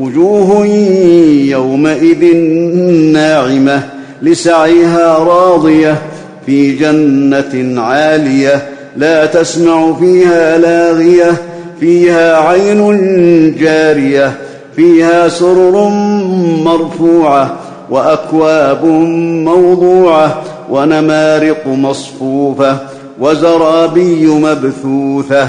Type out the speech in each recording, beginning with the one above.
وجوه يومئذ ناعمة لسعيها راضية في جنة عالية لا تسمع فيها لاغية فيها عين جارية فيها سرر مرفوعة وأكواب موضوعة ونمارق مصفوفة وزرابي مبثوثة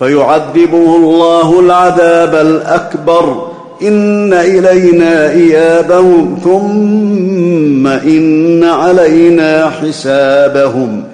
فيعذبه الله العذاب الأكبر. إن إلينا إيابهم ثم إن علينا حسابهم.